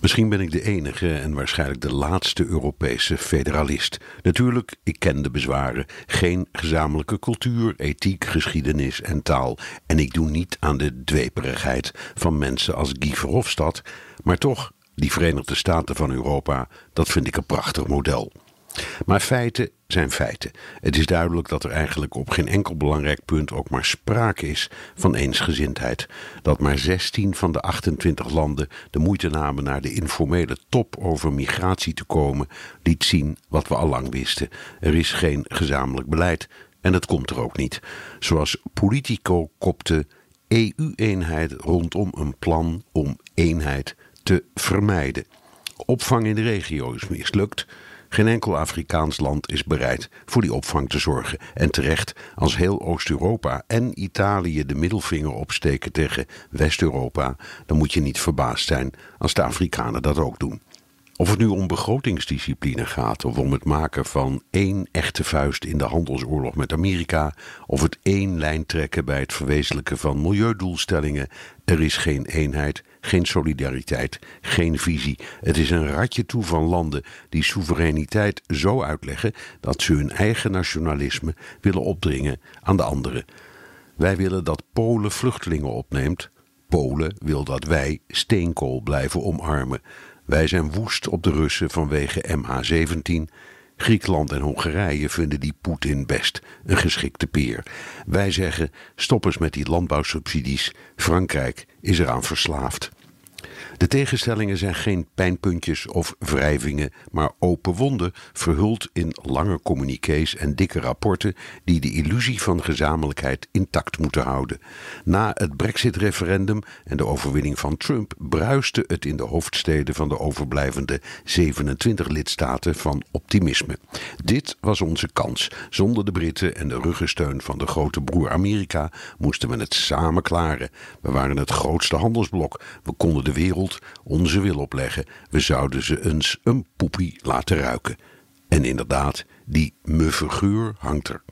Misschien ben ik de enige en waarschijnlijk de laatste Europese federalist. Natuurlijk, ik ken de bezwaren. Geen gezamenlijke cultuur, ethiek, geschiedenis en taal. En ik doe niet aan de dweperigheid van mensen als Guy Verhofstadt. Maar toch, die Verenigde Staten van Europa, dat vind ik een prachtig model. Maar feiten zijn feiten. Het is duidelijk dat er eigenlijk op geen enkel belangrijk punt ook maar sprake is van eensgezindheid. Dat maar 16 van de 28 landen de moeite namen naar de informele top over migratie te komen, liet zien wat we al lang wisten. Er is geen gezamenlijk beleid en het komt er ook niet. Zoals Politico kopte EU-eenheid rondom een plan om eenheid te vermijden. Opvang in de regio is mislukt. Geen enkel Afrikaans land is bereid voor die opvang te zorgen. En terecht, als heel Oost-Europa en Italië de middelvinger opsteken tegen West-Europa, dan moet je niet verbaasd zijn als de Afrikanen dat ook doen. Of het nu om begrotingsdiscipline gaat, of om het maken van één echte vuist in de handelsoorlog met Amerika, of het één lijn trekken bij het verwezenlijken van milieudoelstellingen, er is geen eenheid, geen solidariteit, geen visie. Het is een ratje toe van landen die soevereiniteit zo uitleggen dat ze hun eigen nationalisme willen opdringen aan de anderen. Wij willen dat Polen vluchtelingen opneemt. Polen wil dat wij steenkool blijven omarmen. Wij zijn woest op de Russen vanwege MH17. Griekenland en Hongarije vinden die Poetin best een geschikte peer. Wij zeggen stop eens met die landbouwsubsidies. Frankrijk is eraan verslaafd. De tegenstellingen zijn geen pijnpuntjes of wrijvingen, maar open wonden, verhuld in lange communiqués en dikke rapporten die de illusie van gezamenlijkheid intact moeten houden. Na het Brexit-referendum en de overwinning van Trump bruiste het in de hoofdsteden van de overblijvende 27 lidstaten van optimisme. Dit was onze kans. Zonder de Britten en de ruggensteun van de grote broer Amerika moesten we het samen klaren. We waren het grootste handelsblok. We konden de wereld onze wil opleggen. We zouden ze eens een poepie laten ruiken. En inderdaad, die muffe geur hangt er.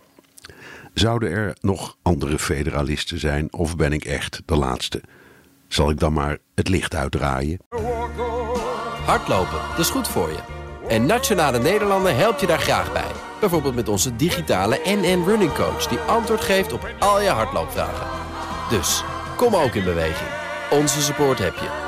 Zouden er nog andere federalisten zijn of ben ik echt de laatste? Zal ik dan maar het licht uitdraaien? Hardlopen, dat is goed voor je. En Nationale Nederlanden helpt je daar graag bij. Bijvoorbeeld met onze digitale NN Running Coach... die antwoord geeft op al je hardloopvragen. Dus, kom ook in beweging. Onze support heb je.